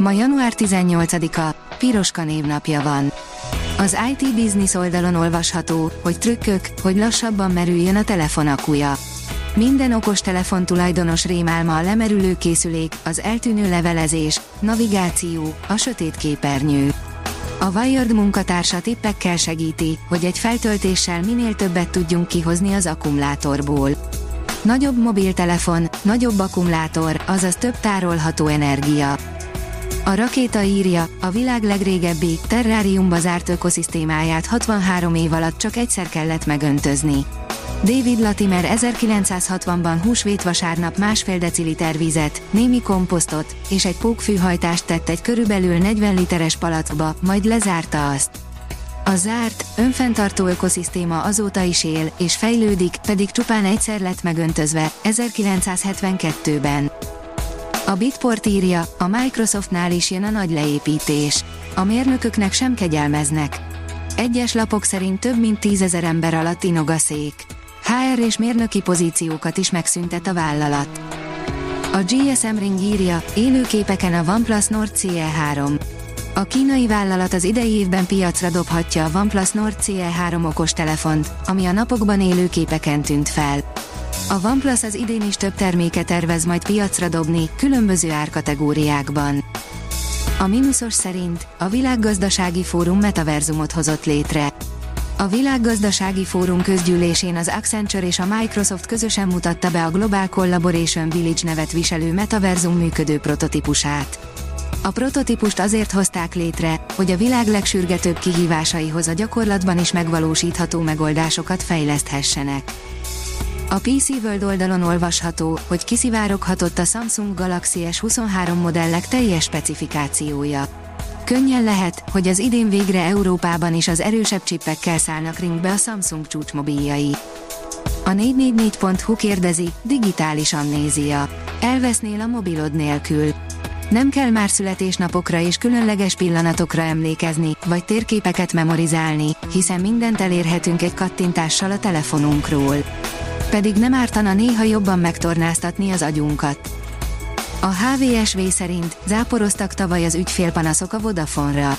Ma január 18-a, Piroska névnapja van. Az IT Business oldalon olvasható, hogy trükkök, hogy lassabban merüljön a telefon akuja. Minden okos telefon tulajdonos rémálma a lemerülő készülék, az eltűnő levelezés, navigáció, a sötét képernyő. A Wired munkatársa tippekkel segíti, hogy egy feltöltéssel minél többet tudjunk kihozni az akkumulátorból. Nagyobb mobiltelefon, nagyobb akkumulátor, azaz több tárolható energia. A rakéta írja, a világ legrégebbi, terráriumba zárt ökoszisztémáját 63 év alatt csak egyszer kellett megöntözni. David Latimer 1960-ban húsvét vasárnap másfél deciliter vizet, némi komposztot és egy pókfűhajtást tett egy körülbelül 40 literes palackba, majd lezárta azt. A zárt, önfenntartó ökoszisztéma azóta is él, és fejlődik, pedig csupán egyszer lett megöntözve, 1972-ben. A Bitport írja, a Microsoftnál is jön a nagy leépítés. A mérnököknek sem kegyelmeznek. Egyes lapok szerint több mint tízezer ember alatt inog a szék. HR és mérnöki pozíciókat is megszüntet a vállalat. A GSM Ring írja, élőképeken a OnePlus Nord CE3. A kínai vállalat az idei évben piacra dobhatja a OnePlus Nord CE3 okos telefont, ami a napokban élőképeken tűnt fel. A OnePlus az idén is több terméket tervez majd piacra dobni, különböző árkategóriákban. A mínuszos szerint a Világgazdasági Fórum metaverzumot hozott létre. A Világgazdasági Fórum közgyűlésén az Accenture és a Microsoft közösen mutatta be a Global Collaboration Village nevet viselő metaverzum működő prototípusát. A prototípust azért hozták létre, hogy a világ legsürgetőbb kihívásaihoz a gyakorlatban is megvalósítható megoldásokat fejleszthessenek. A PC World oldalon olvasható, hogy kiszivároghatott a Samsung Galaxy S23 modellek teljes specifikációja. Könnyen lehet, hogy az idén végre Európában is az erősebb csippekkel szállnak ringbe a Samsung csúcsmobiljai. A 444.hu kérdezi, digitális amnézia. Elvesznél a mobilod nélkül. Nem kell már születésnapokra és különleges pillanatokra emlékezni, vagy térképeket memorizálni, hiszen mindent elérhetünk egy kattintással a telefonunkról pedig nem ártana néha jobban megtornáztatni az agyunkat. A HVSV szerint záporoztak tavaly az ügyfélpanaszok a Vodafone-ra.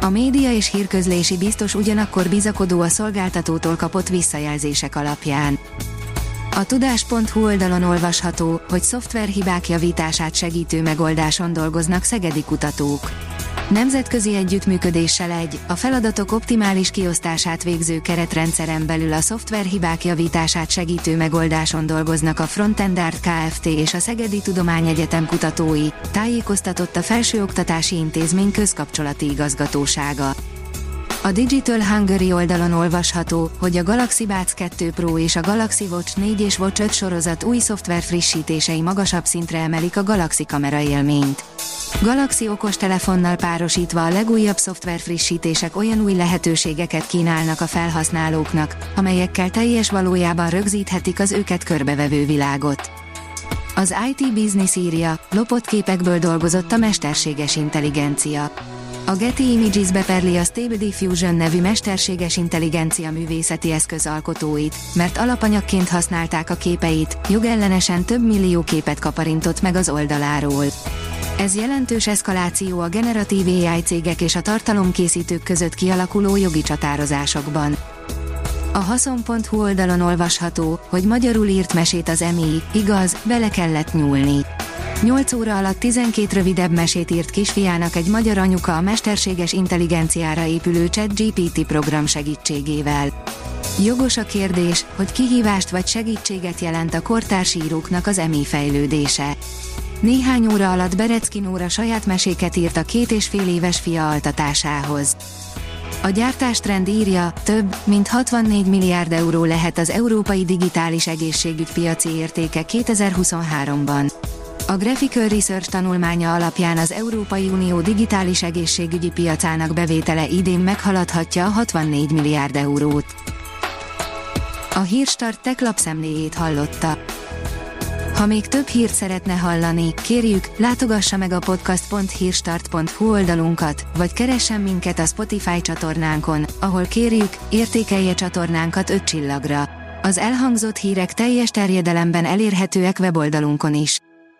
A média és hírközlési biztos ugyanakkor bizakodó a szolgáltatótól kapott visszajelzések alapján. A tudás.hu oldalon olvasható, hogy szoftverhibák javítását segítő megoldáson dolgoznak szegedi kutatók. Nemzetközi együttműködéssel egy, a feladatok optimális kiosztását végző keretrendszeren belül a szoftverhibák javítását segítő megoldáson dolgoznak a Frontend Art Kft. és a Szegedi Tudományegyetem kutatói, tájékoztatott a Felsőoktatási Intézmény közkapcsolati igazgatósága. A Digital Hungary oldalon olvasható, hogy a Galaxy Buds 2 Pro és a Galaxy Watch 4 és Watch 5 sorozat új szoftver frissítései magasabb szintre emelik a Galaxy kamera élményt. Galaxy okostelefonnal párosítva a legújabb szoftver frissítések olyan új lehetőségeket kínálnak a felhasználóknak, amelyekkel teljes valójában rögzíthetik az őket körbevevő világot. Az IT Business írja, lopott képekből dolgozott a mesterséges intelligencia. A Getty Images beperli a Stable Diffusion nevű mesterséges intelligencia művészeti eszköz alkotóit, mert alapanyagként használták a képeit, jogellenesen több millió képet kaparintott meg az oldaláról. Ez jelentős eszkaláció a generatív AI cégek és a tartalomkészítők között kialakuló jogi csatározásokban. A haszon.hu oldalon olvasható, hogy magyarul írt mesét az EMI, igaz, bele kellett nyúlni. 8 óra alatt 12 rövidebb mesét írt kisfiának egy magyar anyuka a mesterséges intelligenciára épülő ChatGPT program segítségével. Jogos a kérdés, hogy kihívást vagy segítséget jelent a kortárs íróknak az EMI fejlődése. Néhány óra alatt Berecki Nóra saját meséket írt a két és fél éves fia altatásához. A gyártástrend írja, több, mint 64 milliárd euró lehet az európai digitális egészségügy piaci értéke 2023-ban. A Graphical Research tanulmánya alapján az Európai Unió digitális egészségügyi piacának bevétele idén meghaladhatja a 64 milliárd eurót. A Hírstart tech lapszemléjét hallotta. Ha még több hírt szeretne hallani, kérjük, látogassa meg a podcast.hírstart.hu oldalunkat, vagy keressen minket a Spotify csatornánkon, ahol kérjük, értékelje csatornánkat 5 csillagra. Az elhangzott hírek teljes terjedelemben elérhetőek weboldalunkon is.